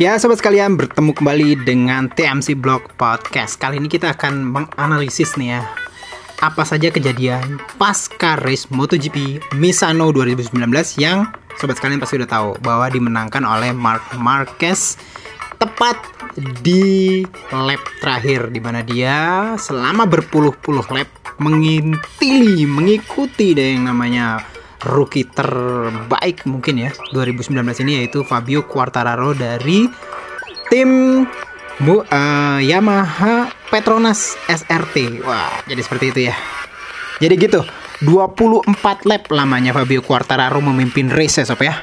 Ya sobat sekalian bertemu kembali dengan TMC Blog Podcast. Kali ini kita akan menganalisis nih ya Apa saja kejadian pasca race MotoGP Misano 2019 Yang sobat sekalian pasti udah tahu Bahwa dimenangkan oleh Mark Marquez Tepat di lap terakhir di mana dia selama berpuluh-puluh lap mengintili, mengikuti deh yang namanya rookie terbaik mungkin ya 2019 ini yaitu Fabio Quartararo dari tim Bu, uh, Yamaha Petronas SRT. Wah, jadi seperti itu ya. Jadi gitu, 24 lap lamanya Fabio Quartararo memimpin race ya sob ya.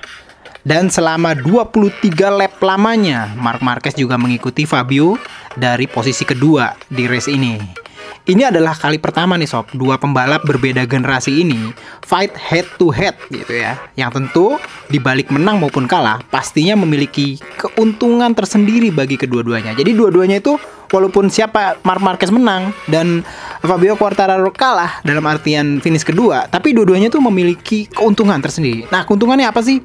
Dan selama 23 lap lamanya, Mark Marquez juga mengikuti Fabio dari posisi kedua di race ini. Ini adalah kali pertama nih sob, dua pembalap berbeda generasi ini fight head to head gitu ya. Yang tentu di balik menang maupun kalah pastinya memiliki keuntungan tersendiri bagi kedua-duanya. Jadi dua-duanya itu walaupun siapa Mark Marquez menang dan Fabio Quartararo kalah dalam artian finish kedua, tapi dua-duanya tuh memiliki keuntungan tersendiri. Nah, keuntungannya apa sih?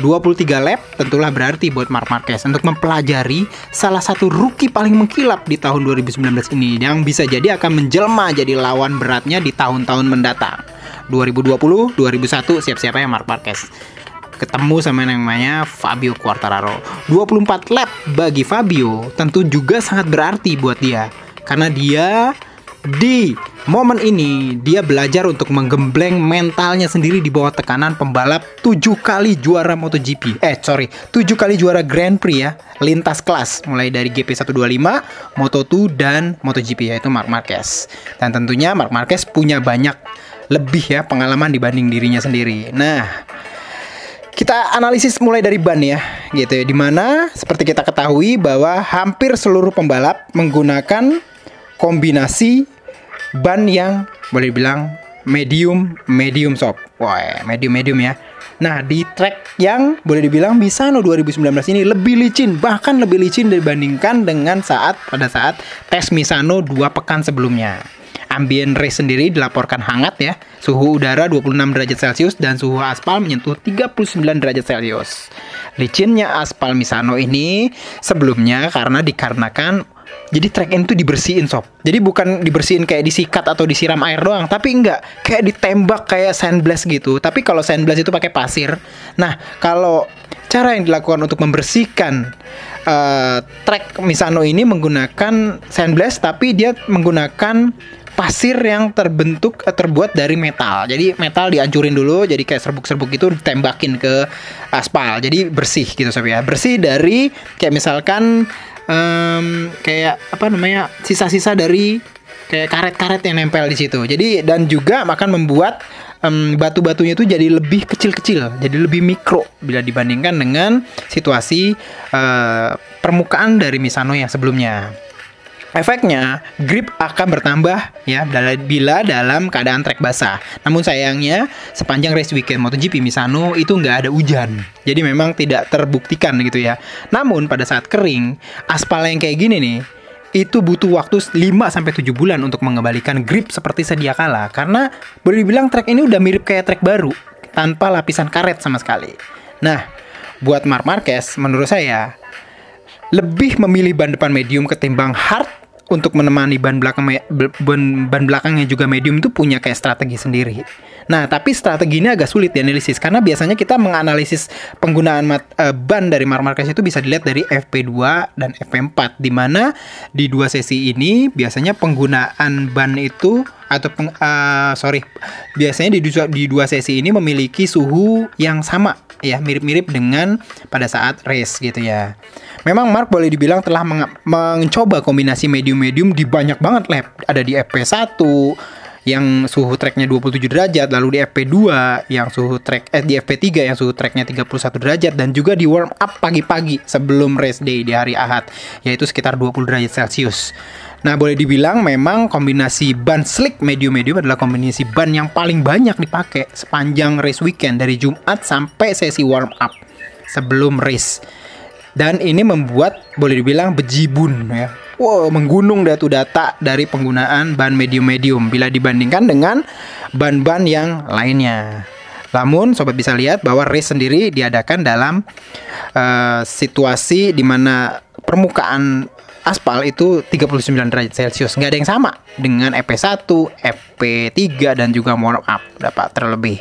23 lap tentulah berarti buat Mark Marquez untuk mempelajari salah satu rookie paling mengkilap di tahun 2019 ini yang bisa jadi akan menjelma jadi lawan beratnya di tahun-tahun mendatang. 2020, 2001 siap-siap ya Mark Marquez ketemu sama yang namanya Fabio Quartararo. 24 lap bagi Fabio tentu juga sangat berarti buat dia karena dia di momen ini dia belajar untuk menggembleng mentalnya sendiri di bawah tekanan pembalap 7 kali juara MotoGP. Eh, sorry, 7 kali juara Grand Prix ya, lintas kelas mulai dari GP125, Moto2 dan MotoGP yaitu Marc Marquez. Dan tentunya Marc Marquez punya banyak lebih ya pengalaman dibanding dirinya sendiri. Nah, kita analisis mulai dari ban ya, gitu ya. Di mana seperti kita ketahui bahwa hampir seluruh pembalap menggunakan kombinasi ban yang boleh dibilang medium medium soft. Wah, medium medium ya. Nah, di track yang boleh dibilang Misano 2019 ini lebih licin, bahkan lebih licin dibandingkan dengan saat pada saat tes Misano dua pekan sebelumnya ambient race sendiri dilaporkan hangat ya. Suhu udara 26 derajat Celcius dan suhu aspal menyentuh 39 derajat Celcius. Licinnya aspal Misano ini sebelumnya karena dikarenakan jadi track itu dibersihin sob. Jadi bukan dibersihin kayak disikat atau disiram air doang, tapi enggak kayak ditembak kayak sandblast gitu. Tapi kalau sandblast itu pakai pasir. Nah, kalau cara yang dilakukan untuk membersihkan uh, track Misano ini menggunakan sandblast tapi dia menggunakan pasir yang terbentuk eh, terbuat dari metal. Jadi metal dihancurin dulu jadi kayak serbuk-serbuk itu ditembakin ke aspal. Jadi bersih gitu sob ya. Bersih dari kayak misalkan um, kayak apa namanya? sisa-sisa dari kayak karet-karet yang nempel di situ. Jadi dan juga akan membuat um, batu-batunya itu jadi lebih kecil-kecil, jadi lebih mikro bila dibandingkan dengan situasi uh, permukaan dari Misano yang sebelumnya. Efeknya, grip akan bertambah ya bila dalam keadaan trek basah. Namun sayangnya, sepanjang race weekend MotoGP Misano itu nggak ada hujan. Jadi memang tidak terbuktikan gitu ya. Namun pada saat kering, aspal yang kayak gini nih, itu butuh waktu 5 sampai 7 bulan untuk mengembalikan grip seperti sedia kala karena boleh dibilang trek ini udah mirip kayak trek baru tanpa lapisan karet sama sekali. Nah, buat Mark Marquez menurut saya lebih memilih ban depan medium ketimbang hard untuk menemani ban belakang ban, ban belakang yang juga medium itu punya kayak strategi sendiri. Nah, tapi strategi ini agak sulit dianalisis karena biasanya kita menganalisis penggunaan mat, uh, ban dari Mark Marquez itu bisa dilihat dari FP2 dan FP4 di mana di dua sesi ini biasanya penggunaan ban itu atau peng, uh, sorry biasanya di dua, di dua sesi ini memiliki suhu yang sama ya mirip-mirip dengan pada saat race gitu ya. Memang Mark boleh dibilang telah meng mencoba kombinasi medium-medium di banyak banget lap. Ada di FP1 yang suhu treknya 27 derajat, lalu di FP2 yang suhu trek eh di FP3 yang suhu treknya 31 derajat dan juga di warm up pagi-pagi sebelum race day di hari Ahad yaitu sekitar 20 derajat Celcius. Nah, boleh dibilang memang kombinasi ban slick medium-medium adalah kombinasi ban yang paling banyak dipakai sepanjang race weekend dari Jumat sampai sesi warm up sebelum race. Dan ini membuat boleh dibilang bejibun ya. Wow, menggunung datu data dari penggunaan ban medium-medium bila dibandingkan dengan ban-ban yang lainnya. Namun sobat bisa lihat bahwa race sendiri diadakan dalam uh, situasi di mana permukaan aspal itu 39 derajat Celcius. Nggak ada yang sama dengan EP1, EP3 dan juga warm up dapat terlebih.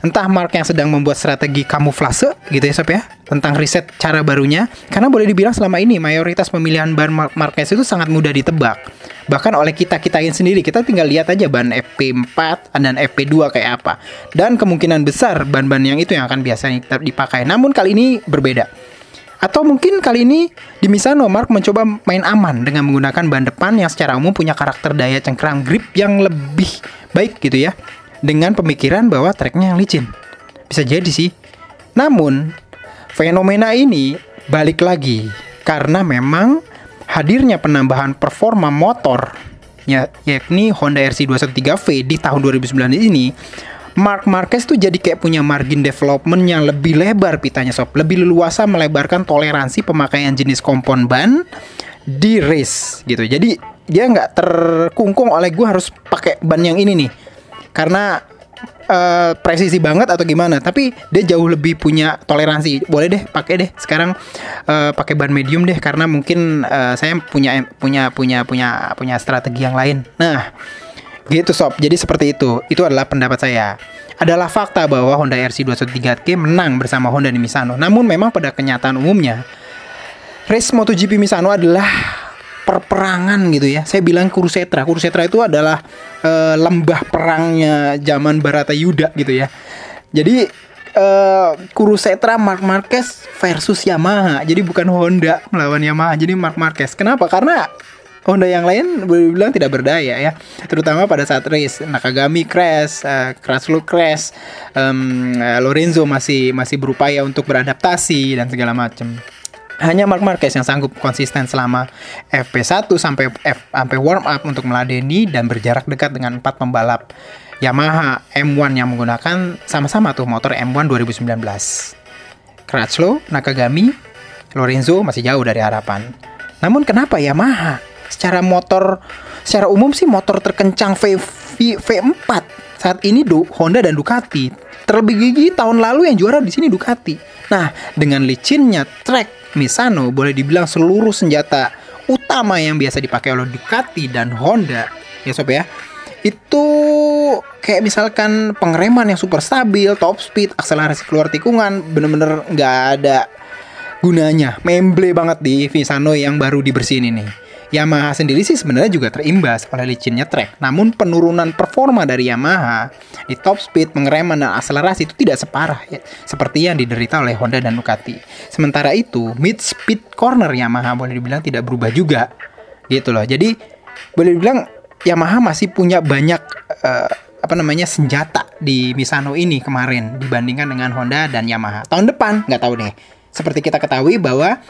Entah Mark yang sedang membuat strategi kamuflase gitu ya Sob ya tentang riset cara barunya karena boleh dibilang selama ini mayoritas pemilihan ban Marquez itu sangat mudah ditebak. Bahkan oleh kita-kitain sendiri kita tinggal lihat aja ban FP4 dan FP2 kayak apa. Dan kemungkinan besar ban-ban yang itu yang akan biasanya dipakai. Namun kali ini berbeda atau mungkin kali ini di Misano Mark mencoba main aman dengan menggunakan ban depan yang secara umum punya karakter daya cengkram grip yang lebih baik gitu ya. Dengan pemikiran bahwa treknya yang licin. Bisa jadi sih. Namun, fenomena ini balik lagi karena memang hadirnya penambahan performa motor ya, yakni Honda RC213V di tahun 2009 ini Mark Marquez tuh jadi kayak punya margin development yang lebih lebar pitanya sob, lebih leluasa melebarkan toleransi pemakaian jenis kompon ban di race gitu. Jadi dia nggak terkungkung oleh gue harus pakai ban yang ini nih, karena uh, presisi banget atau gimana. Tapi dia jauh lebih punya toleransi. Boleh deh pakai deh sekarang uh, pakai ban medium deh karena mungkin uh, saya punya punya punya punya punya strategi yang lain. Nah Gitu sob, jadi seperti itu. Itu adalah pendapat saya. Adalah fakta bahwa Honda RC213K menang bersama Honda di Misano. Namun memang pada kenyataan umumnya, race MotoGP Misano adalah perperangan gitu ya. Saya bilang Kurusetra. Kurusetra itu adalah uh, lembah perangnya zaman Barata Yuda gitu ya. Jadi uh, Kurusetra Mark Marquez versus Yamaha. Jadi bukan Honda melawan Yamaha. Jadi Mark Marquez. Kenapa? Karena Honda yang lain boleh bilang tidak berdaya ya, terutama pada saat race Nakagami crash, uh, Kraslo crash, um, Lorenzo masih masih berupaya untuk beradaptasi dan segala macam. Hanya Mark Marquez yang sanggup konsisten selama FP1 sampai F sampai warm up untuk meladeni dan berjarak dekat dengan empat pembalap Yamaha M1 yang menggunakan sama-sama tuh motor M1 2019. Crutchlow, Nakagami, Lorenzo masih jauh dari harapan. Namun kenapa Yamaha secara motor secara umum sih motor terkencang V, v V4 saat ini do Honda dan Ducati. Terlebih gigi tahun lalu yang juara di sini Ducati. Nah, dengan licinnya track Misano boleh dibilang seluruh senjata utama yang biasa dipakai oleh Ducati dan Honda ya sob ya itu kayak misalkan pengereman yang super stabil, top speed, akselerasi keluar tikungan, bener-bener nggak ada gunanya. Memble banget di Visano yang baru dibersihin ini. Yamaha sendiri sih sebenarnya juga terimbas oleh licinnya trek. Namun penurunan performa dari Yamaha di top speed, pengereman dan akselerasi itu tidak separah ya, seperti yang diderita oleh Honda dan Ducati. Sementara itu, mid speed corner Yamaha boleh dibilang tidak berubah juga. Gitu loh. Jadi boleh dibilang Yamaha masih punya banyak uh, apa namanya senjata di Misano ini kemarin dibandingkan dengan Honda dan Yamaha. Tahun depan nggak tahu deh. Seperti kita ketahui bahwa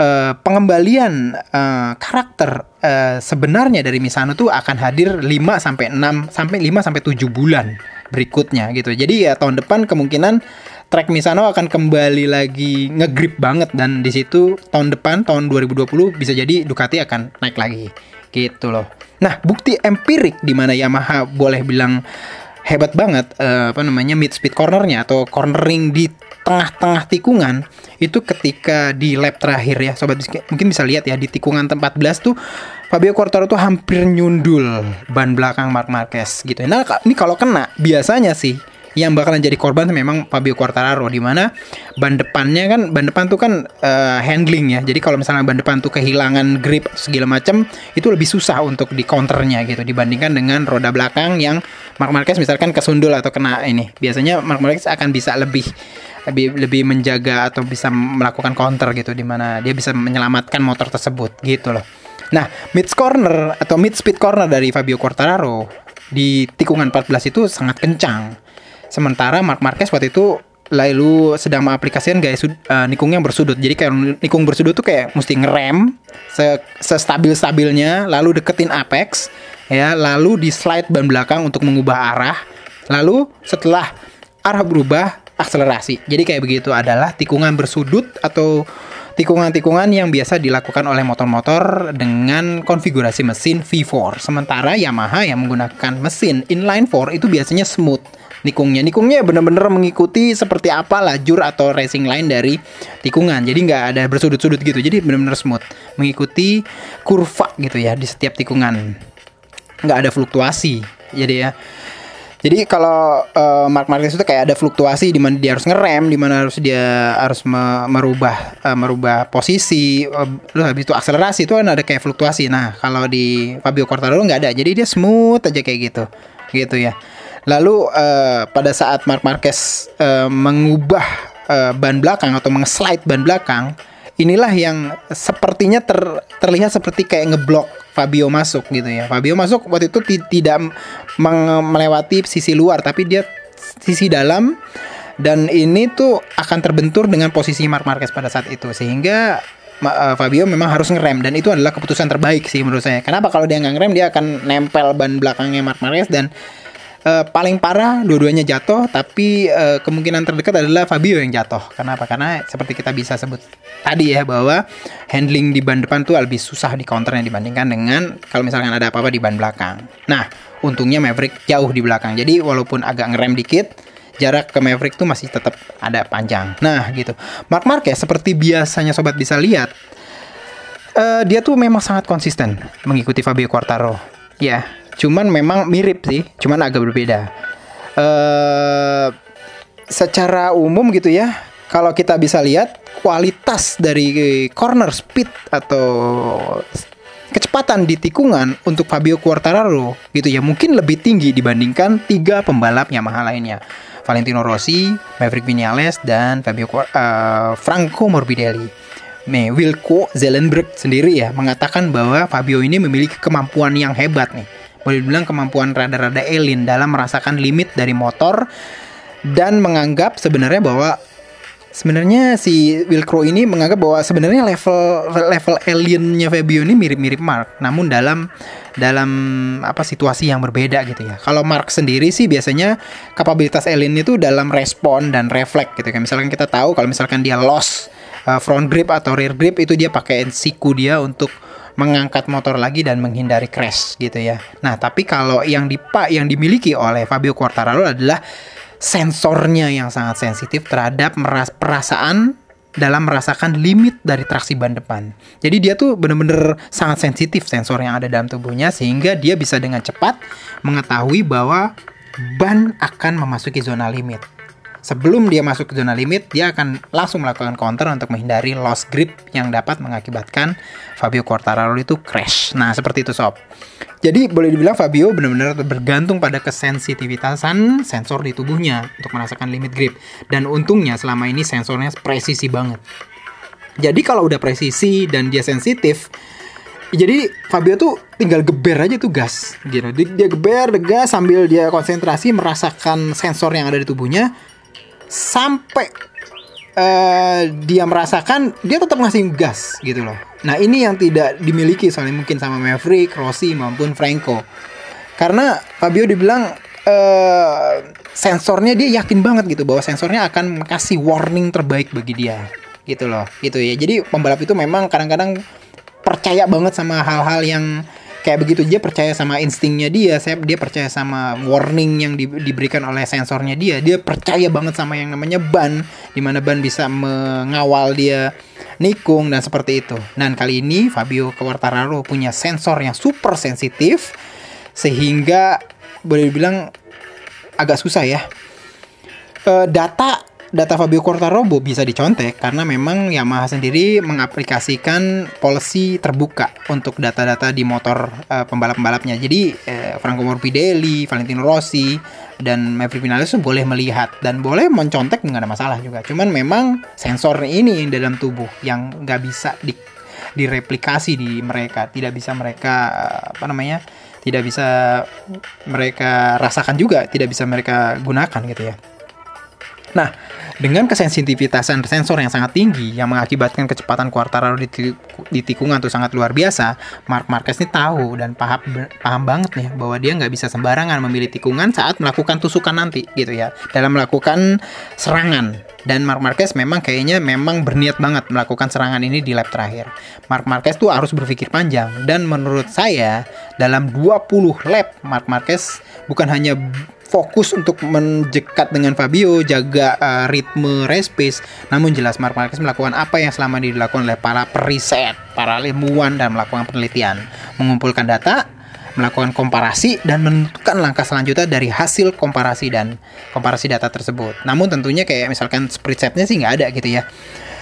uh, pengembalian uh, karakter uh, sebenarnya dari Misano tuh akan hadir 5 sampai 6 sampai 5 sampai 7 bulan berikutnya gitu. Jadi ya tahun depan kemungkinan track Misano akan kembali lagi ngegrip banget dan di situ tahun depan tahun 2020 bisa jadi Ducati akan naik lagi gitu loh. Nah, bukti empirik di mana Yamaha boleh bilang hebat banget uh, apa namanya mid speed cornernya atau cornering di tengah-tengah tikungan itu ketika di lap terakhir ya sobat mungkin bisa lihat ya di tikungan 14 tuh Fabio Quartararo tuh hampir nyundul ban belakang Mark Marquez gitu. Nah, ini kalau kena biasanya sih yang bakalan jadi korban memang Fabio Quartararo di mana ban depannya kan ban depan tuh kan uh, handling ya. Jadi kalau misalnya ban depan tuh kehilangan grip segala macam itu lebih susah untuk di counternya gitu dibandingkan dengan roda belakang yang Mark Marquez misalkan kesundul atau kena ini. Biasanya Mark Marquez akan bisa lebih lebih lebih menjaga atau bisa melakukan counter gitu di mana dia bisa menyelamatkan motor tersebut gitu loh. Nah, mid corner atau mid speed corner dari Fabio Quartararo di tikungan 14 itu sangat kencang. Sementara Mark Marquez waktu itu lalu sedang mengaplikasikan gaya sud, uh, nikung yang bersudut. Jadi kayak nikung bersudut tuh kayak mesti ngerem se, stabil stabilnya, lalu deketin apex, ya, lalu di slide ban belakang untuk mengubah arah. Lalu setelah arah berubah, akselerasi. Jadi kayak begitu adalah tikungan bersudut atau tikungan-tikungan yang biasa dilakukan oleh motor-motor dengan konfigurasi mesin V4. Sementara Yamaha yang menggunakan mesin inline 4 itu biasanya smooth, nikungnya. Nikungnya bener-bener mengikuti seperti apa lajur atau racing line dari tikungan. Jadi nggak ada bersudut-sudut gitu. Jadi bener-bener smooth, mengikuti kurva gitu ya di setiap tikungan. Nggak ada fluktuasi. Jadi ya. Jadi kalau uh, Mark Marquez itu kayak ada fluktuasi di mana dia harus ngerem, di mana harus dia harus me merubah uh, merubah posisi, uh, habis itu akselerasi itu kan ada kayak fluktuasi. Nah, kalau di Fabio Quartararo nggak ada. Jadi dia smooth aja kayak gitu. Gitu ya. Lalu uh, pada saat Mark Marquez uh, mengubah uh, ban belakang atau mengslide ban belakang, inilah yang sepertinya ter, terlihat seperti kayak ngeblok Fabio masuk gitu ya. Fabio masuk waktu itu tidak melewati sisi luar tapi dia sisi dalam dan ini tuh akan terbentur dengan posisi Mark Marquez pada saat itu sehingga uh, Fabio memang harus ngerem dan itu adalah keputusan terbaik sih menurut saya. Kenapa kalau dia nggak ngerem dia akan nempel ban belakangnya Mark Marquez dan uh, paling parah dua-duanya jatuh tapi uh, kemungkinan terdekat adalah Fabio yang jatuh. Kenapa? Karena seperti kita bisa sebut tadi ya bahwa handling di ban depan tuh lebih susah di counternya dibandingkan dengan kalau misalkan ada apa-apa di ban belakang. Nah untungnya Maverick jauh di belakang. Jadi walaupun agak ngerem dikit jarak ke Maverick tuh masih tetap ada panjang nah gitu Mark Marquez seperti biasanya sobat bisa lihat uh, dia tuh memang sangat konsisten mengikuti Fabio Quartaro ya Cuman memang mirip sih, cuman agak berbeda. Uh, secara umum gitu ya, kalau kita bisa lihat kualitas dari corner speed atau kecepatan di tikungan untuk Fabio Quartararo gitu ya mungkin lebih tinggi dibandingkan tiga pembalap Yamaha lainnya. Valentino Rossi, Maverick Vinales dan Fabio uh, Franco Morbidelli. Nih, Wilco Zelenberg sendiri ya mengatakan bahwa Fabio ini memiliki kemampuan yang hebat nih boleh dibilang kemampuan rada-rada alien dalam merasakan limit dari motor dan menganggap sebenarnya bahwa sebenarnya si Will Crow ini menganggap bahwa sebenarnya level level aliennya Fabio ini mirip-mirip Mark, namun dalam dalam apa situasi yang berbeda gitu ya. Kalau Mark sendiri sih biasanya kapabilitas alien itu dalam respon dan refleks gitu kan. Misalkan kita tahu kalau misalkan dia lost uh, front grip atau rear grip itu dia pakai siku dia untuk mengangkat motor lagi dan menghindari crash gitu ya. Nah, tapi kalau yang dipak yang dimiliki oleh Fabio Quartararo adalah sensornya yang sangat sensitif terhadap meras perasaan dalam merasakan limit dari traksi ban depan. Jadi dia tuh bener-bener sangat sensitif sensor yang ada dalam tubuhnya sehingga dia bisa dengan cepat mengetahui bahwa ban akan memasuki zona limit sebelum dia masuk ke zona limit, dia akan langsung melakukan counter untuk menghindari loss grip yang dapat mengakibatkan Fabio Quartararo itu crash. Nah, seperti itu sob. Jadi boleh dibilang Fabio benar-benar bergantung pada kesensitivitasan sensor di tubuhnya untuk merasakan limit grip. Dan untungnya selama ini sensornya presisi banget. Jadi kalau udah presisi dan dia sensitif, jadi Fabio tuh tinggal geber aja tuh gas gitu. Dia geber gas sambil dia konsentrasi merasakan sensor yang ada di tubuhnya sampai uh, dia merasakan dia tetap ngasih gas gitu loh. Nah ini yang tidak dimiliki soalnya mungkin sama Maverick, Rossi maupun Franco. Karena Fabio dibilang uh, sensornya dia yakin banget gitu bahwa sensornya akan kasih warning terbaik bagi dia gitu loh gitu ya. Jadi pembalap itu memang kadang-kadang percaya banget sama hal-hal yang kayak begitu. Dia percaya sama instingnya dia saya dia percaya sama warning yang di, diberikan oleh sensornya dia. Dia percaya banget sama yang namanya ban di mana ban bisa mengawal dia nikung dan seperti itu. Dan kali ini Fabio Quartararo punya sensor yang super sensitif sehingga boleh dibilang agak susah ya. Uh, data data Fabio Quartararo bisa dicontek karena memang Yamaha sendiri mengaplikasikan policy terbuka untuk data-data di motor uh, pembalap-pembalapnya. Jadi uh, Franco Morbidelli, Valentino Rossi, dan Maverick Vinales boleh melihat dan boleh mencontek nggak ada masalah juga. Cuman memang sensor ini dalam tubuh yang nggak bisa di direplikasi di mereka, tidak bisa mereka apa namanya? tidak bisa mereka rasakan juga, tidak bisa mereka gunakan gitu ya. Nah, dengan kesensitivitasan sensor yang sangat tinggi yang mengakibatkan kecepatan Quartararo di, di tikungan itu sangat luar biasa, Mark Marquez ini tahu dan paham paham banget nih bahwa dia nggak bisa sembarangan memilih tikungan saat melakukan tusukan nanti gitu ya dalam melakukan serangan dan Mark Marquez memang kayaknya memang berniat banget melakukan serangan ini di lap terakhir. Mark Marquez tuh harus berpikir panjang dan menurut saya dalam 20 lap Mark Marquez bukan hanya fokus untuk menjekat dengan Fabio, jaga uh, ritme race pace. Namun jelas Mark Marquez melakukan apa yang selama ini dilakukan oleh para periset, para ilmuwan dan melakukan penelitian, mengumpulkan data, melakukan komparasi dan menentukan langkah selanjutnya dari hasil komparasi dan komparasi data tersebut. Namun tentunya kayak misalkan spreadsetnya sih nggak ada gitu ya.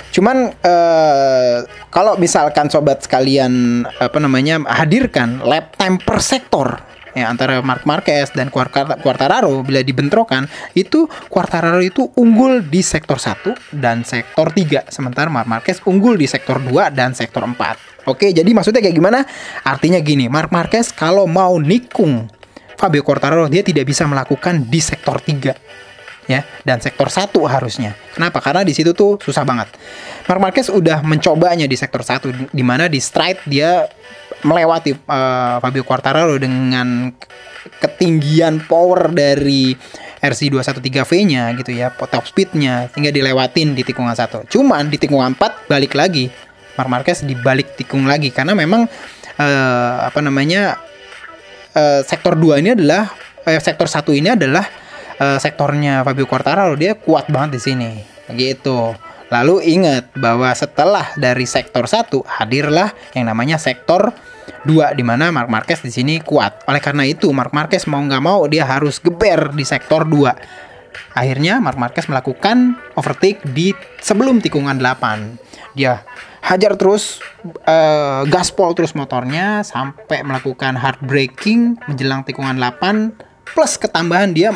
Cuman uh, kalau misalkan sobat sekalian apa namanya hadirkan lap time per sektor ya antara Mark Marquez dan Quartararo bila dibentrokan itu Quartararo itu unggul di sektor 1 dan sektor 3 sementara Mark Marquez unggul di sektor 2 dan sektor 4. Oke, jadi maksudnya kayak gimana? Artinya gini, Mark Marquez kalau mau nikung Fabio Quartararo dia tidak bisa melakukan di sektor 3 ya dan sektor satu harusnya. Kenapa? Karena di situ tuh susah banget. Mark Marquez udah mencobanya di sektor satu di mana di stride dia melewati uh, Fabio Quartararo dengan ketinggian power dari RC213V-nya gitu ya, top speed-nya hingga dilewatin di tikungan satu. Cuman di tikungan 4 balik lagi. Mark Marquez dibalik tikung lagi karena memang uh, apa namanya uh, sektor 2 ini adalah uh, sektor satu ini adalah uh, sektornya Fabio Quartararo. Dia kuat banget di sini. Gitu lalu ingat bahwa setelah dari sektor 1 hadirlah yang namanya sektor 2 di mana Mark Marquez di sini kuat. Oleh karena itu Mark Marquez mau nggak mau dia harus geber di sektor 2 akhirnya Mark Marquez melakukan overtake di sebelum tikungan 8 dia hajar terus uh, gaspol terus motornya sampai melakukan hard braking menjelang tikungan 8 plus ketambahan dia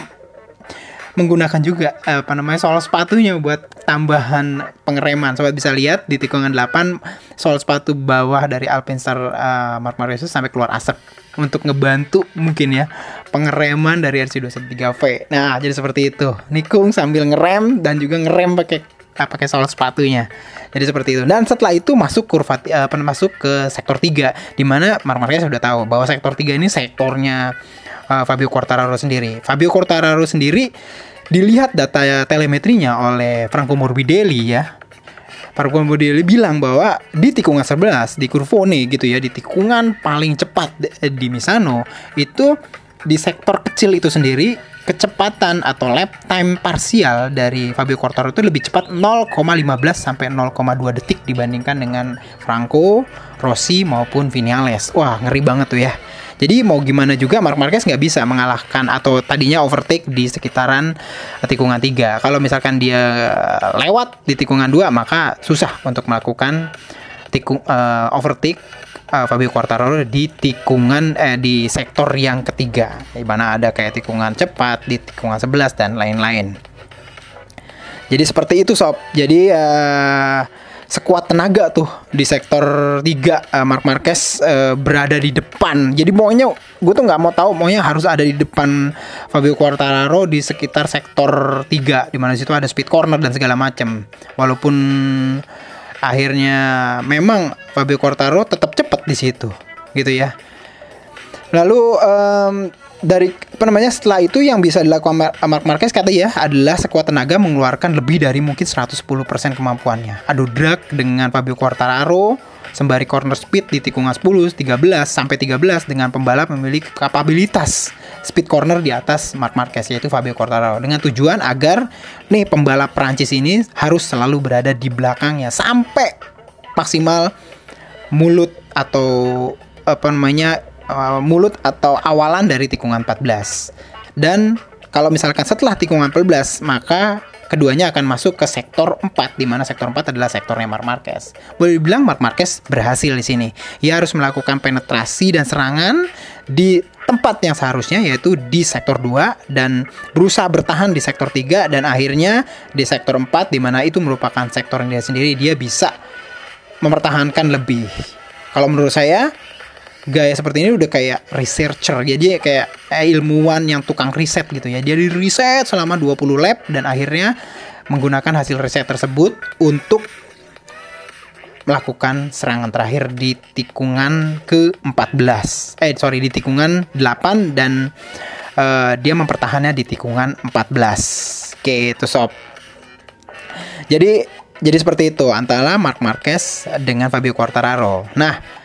menggunakan juga uh, apa namanya soal sepatunya buat tambahan pengereman. Sobat bisa lihat di tikungan 8 soal sepatu bawah dari Alpinstar uh, Mark Marquez sampai keluar asap untuk ngebantu mungkin ya pengereman dari RC213V. Nah, jadi seperti itu. Nikung sambil ngerem dan juga ngerem pakai uh, pakai soal sepatunya. Jadi seperti itu. Dan setelah itu masuk kurva uh, masuk ke sektor 3 di mana Marquez sudah tahu bahwa sektor 3 ini sektornya uh, Fabio Quartararo sendiri. Fabio Quartararo sendiri dilihat data telemetrinya oleh Franco Morbidelli ya. Franco Morbidelli bilang bahwa di tikungan 11 di Curvone gitu ya, di tikungan paling cepat di Misano itu di sektor kecil itu sendiri kecepatan atau lap time parsial dari Fabio Quartararo itu lebih cepat 0,15 sampai 0,2 detik dibandingkan dengan Franco, Rossi maupun Vinales. Wah, ngeri banget tuh ya. Jadi mau gimana juga Mark Marquez nggak bisa mengalahkan atau tadinya overtake di sekitaran tikungan 3. Kalau misalkan dia lewat di tikungan 2 maka susah untuk melakukan tikung uh, overtake uh, Fabio Quartararo di tikungan eh di sektor yang ketiga. Di mana ada kayak tikungan cepat di tikungan 11 dan lain-lain. Jadi seperti itu sob. Jadi uh, sekuat tenaga tuh di sektor 3 uh, eh, Mark Marquez uh, berada di depan. Jadi maunya gue tuh nggak mau tahu maunya harus ada di depan Fabio Quartararo di sekitar sektor 3 di mana situ ada speed corner dan segala macam. Walaupun akhirnya memang Fabio Quartararo tetap cepat di situ gitu ya. Lalu um, dari apa namanya setelah itu yang bisa dilakukan Mark Marquez kata ya adalah sekuat tenaga mengeluarkan lebih dari mungkin 110% kemampuannya. Adu drag dengan Fabio Quartararo sembari corner speed di tikungan 10, 13 sampai 13 dengan pembalap memiliki kapabilitas speed corner di atas Mark Marquez yaitu Fabio Quartararo dengan tujuan agar nih pembalap Prancis ini harus selalu berada di belakangnya sampai maksimal mulut atau apa namanya mulut atau awalan dari tikungan 14. Dan kalau misalkan setelah tikungan 14, maka keduanya akan masuk ke sektor 4 di mana sektor 4 adalah sektornya Mark Marquez. Boleh dibilang Mark Marquez berhasil di sini. Ia harus melakukan penetrasi dan serangan di tempat yang seharusnya yaitu di sektor 2 dan berusaha bertahan di sektor 3 dan akhirnya di sektor 4 di mana itu merupakan sektor yang dia sendiri dia bisa mempertahankan lebih. Kalau menurut saya gaya seperti ini udah kayak researcher. Jadi kayak ilmuwan yang tukang riset gitu ya. Jadi riset selama 20 lab dan akhirnya menggunakan hasil riset tersebut untuk melakukan serangan terakhir di tikungan ke-14 eh sorry di tikungan 8 dan uh, dia mempertahannya di tikungan 14 oke itu sob. Jadi jadi seperti itu antara Mark Marquez dengan Fabio Quartararo. Nah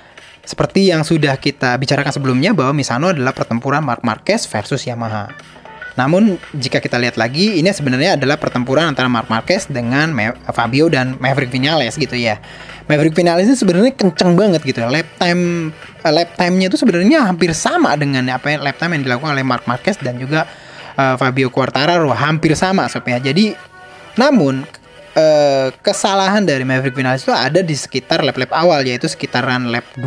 seperti yang sudah kita bicarakan sebelumnya bahwa Misano adalah pertempuran Mark Marquez versus Yamaha. Namun jika kita lihat lagi, ini sebenarnya adalah pertempuran antara Mark Marquez dengan Fabio dan Maverick Vinales gitu ya. Maverick Vinales itu sebenarnya kenceng banget gitu. Lap time uh, lap time-nya itu sebenarnya hampir sama dengan apa ya, lap time yang dilakukan oleh Mark Marquez dan juga uh, Fabio Quartararo hampir sama sob ya. Jadi namun uh, kesalahan dari Maverick Vinales itu ada di sekitar lap-lap awal yaitu sekitaran lap 2,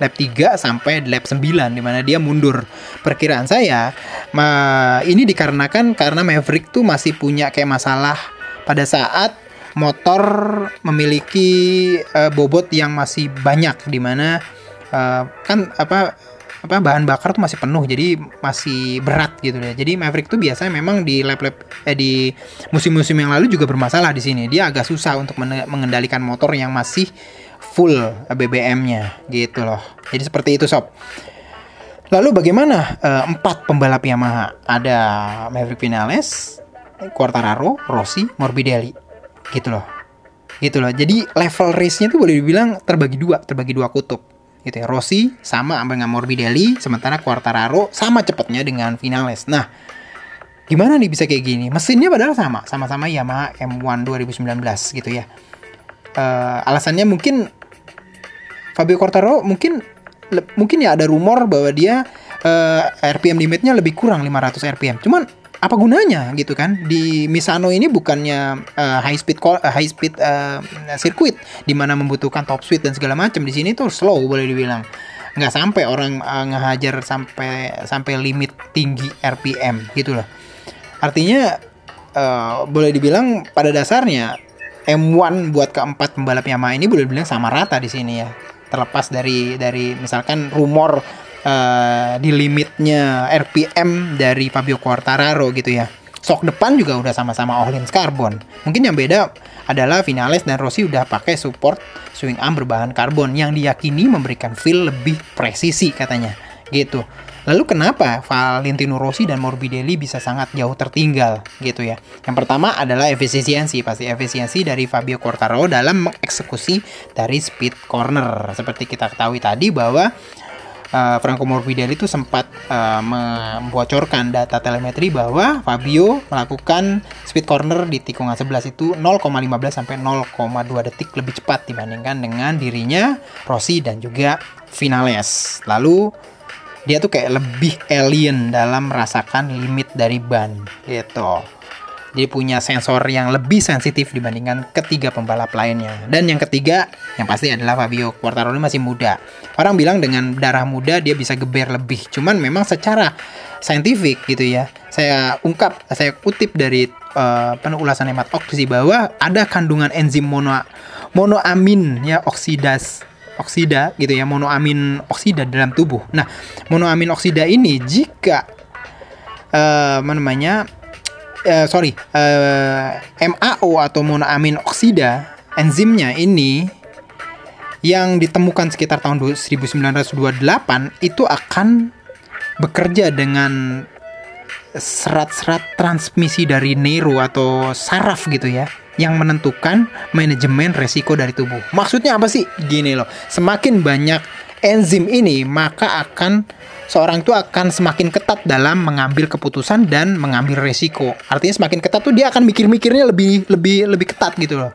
lap 3 sampai lap 9 di mana dia mundur. Perkiraan saya ma ini dikarenakan karena Maverick tuh masih punya kayak masalah pada saat motor memiliki uh, bobot yang masih banyak di mana uh, kan apa apa bahan bakar tuh masih penuh jadi masih berat gitu deh. Jadi Maverick tuh biasanya memang di lap-lap eh di musim-musim yang lalu juga bermasalah di sini. Dia agak susah untuk mengendalikan motor yang masih full BBM-nya gitu loh. Jadi seperti itu sob. Lalu bagaimana uh, empat pembalap Yamaha? Ada Maverick Vinales, Quartararo, Rossi, Morbidelli gitu loh gitu loh jadi level race-nya tuh boleh dibilang terbagi dua terbagi dua kutub gitu ya. Rossi sama dengan Morbidelli sementara Quartararo sama cepatnya dengan Vinales. Nah gimana nih bisa kayak gini? Mesinnya padahal sama sama-sama Yamaha M1 2019 gitu ya. Uh, alasannya mungkin Fabio Quartararo mungkin mungkin ya ada rumor bahwa dia uh, RPM limitnya lebih kurang 500 RPM cuman apa gunanya gitu kan? Di Misano ini bukannya uh, high speed call, uh, high speed uh, sirkuit di mana membutuhkan top speed dan segala macam. Di sini tuh slow boleh dibilang. Nggak sampai orang uh, ngehajar sampai sampai limit tinggi RPM gitu loh. Artinya uh, boleh dibilang pada dasarnya M1 buat keempat pembalap Yamaha ini boleh dibilang sama rata di sini ya. Terlepas dari dari misalkan rumor uh, di limitnya RPM dari Fabio Quartararo gitu ya. Sok depan juga udah sama-sama Ohlins karbon. Mungkin yang beda adalah Vinales dan Rossi udah pakai support swing arm berbahan karbon yang diyakini memberikan feel lebih presisi katanya. Gitu. Lalu kenapa Valentino Rossi dan Morbidelli bisa sangat jauh tertinggal gitu ya? Yang pertama adalah efisiensi, pasti efisiensi dari Fabio Quartararo dalam mengeksekusi dari speed corner. Seperti kita ketahui tadi bahwa uh, Franco Morbidelli itu sempat uh, membocorkan data telemetri bahwa Fabio melakukan speed corner di tikungan 11 itu 0,15 sampai 0,2 detik lebih cepat dibandingkan dengan dirinya Rossi dan juga Vinales. Lalu dia tuh kayak lebih alien dalam merasakan limit dari ban gitu. Jadi punya sensor yang lebih sensitif dibandingkan ketiga pembalap lainnya. Dan yang ketiga, yang pasti adalah Fabio Quartararo masih muda. Orang bilang dengan darah muda dia bisa geber lebih. Cuman memang secara saintifik gitu ya. Saya ungkap, saya kutip dari uh, penulasan hemat oksi bahwa ada kandungan enzim mono monoamin ya oksidas oksida gitu ya monoamin oksida dalam tubuh. Nah, monoamin oksida ini jika uh, namanya uh, sorry uh, eh, MAO atau monoamin oksida enzimnya ini yang ditemukan sekitar tahun 1928 itu akan bekerja dengan serat-serat transmisi dari neuro atau saraf gitu ya yang menentukan manajemen resiko dari tubuh. Maksudnya apa sih? Gini loh, semakin banyak enzim ini maka akan seorang itu akan semakin ketat dalam mengambil keputusan dan mengambil resiko. Artinya semakin ketat tuh dia akan mikir-mikirnya lebih lebih lebih ketat gitu loh.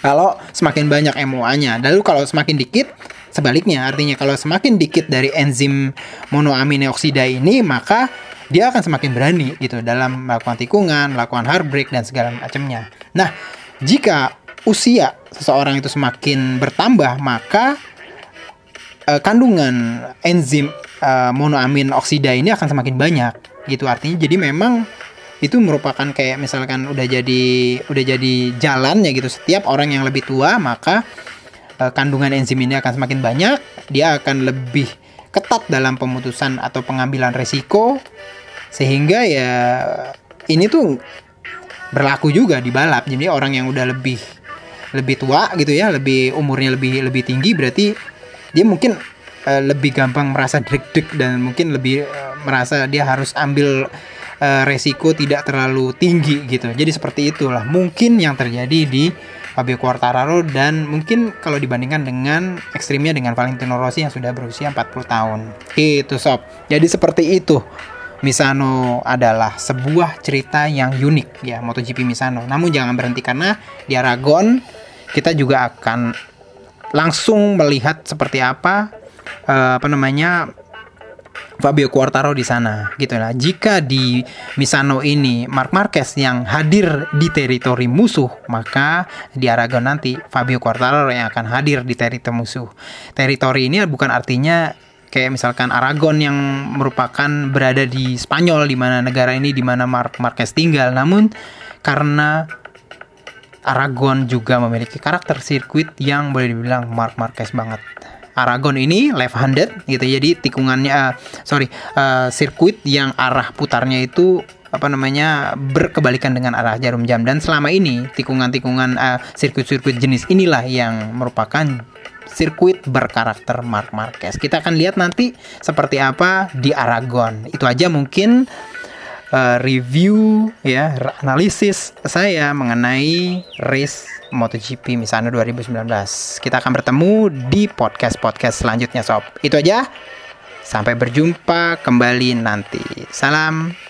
Kalau semakin banyak MOA-nya. Lalu kalau semakin dikit sebaliknya artinya kalau semakin dikit dari enzim monoamine oksida ini maka dia akan semakin berani gitu dalam melakukan tikungan, melakukan hard brake dan segala macamnya. Nah, jika usia seseorang itu semakin bertambah maka uh, kandungan enzim uh, monoamin oksida ini akan semakin banyak gitu. Artinya jadi memang itu merupakan kayak misalkan udah jadi udah jadi jalannya gitu. Setiap orang yang lebih tua maka uh, kandungan enzim ini akan semakin banyak. Dia akan lebih ketat dalam pemutusan atau pengambilan resiko. Sehingga ya ini tuh berlaku juga di balap. Jadi orang yang udah lebih lebih tua gitu ya lebih umurnya lebih lebih tinggi berarti dia mungkin uh, lebih gampang merasa deg-deg dan mungkin lebih uh, merasa dia harus ambil uh, resiko tidak terlalu tinggi gitu. Jadi seperti itulah mungkin yang terjadi di Fabio Quartararo dan mungkin kalau dibandingkan dengan ekstrimnya dengan Valentino Rossi yang sudah berusia 40 tahun. Itu sob. Jadi seperti itu. Misano adalah sebuah cerita yang unik ya MotoGP Misano. Namun jangan berhenti karena di Aragon kita juga akan langsung melihat seperti apa uh, apa namanya Fabio Quartaro di sana gitu lah. Jika di Misano ini Mark Marquez yang hadir di teritori musuh, maka di Aragon nanti Fabio Quartaro yang akan hadir di teritori musuh. Teritori ini bukan artinya kayak misalkan Aragon yang merupakan berada di Spanyol di mana negara ini di mana Mark Marquez tinggal, namun karena Aragon juga memiliki karakter sirkuit yang boleh dibilang Mark Marquez banget. Aragon ini left handed gitu jadi tikungannya uh, sorry uh, sirkuit yang arah putarnya itu apa namanya berkebalikan dengan arah jarum jam dan selama ini tikungan-tikungan uh, sirkuit-sirkuit jenis inilah yang merupakan sirkuit berkarakter Mark Marquez. Kita akan lihat nanti seperti apa di Aragon. Itu aja mungkin uh, review ya analisis saya mengenai race MotoGP Misano 2019. Kita akan bertemu di podcast-podcast selanjutnya sob. Itu aja. Sampai berjumpa kembali nanti. Salam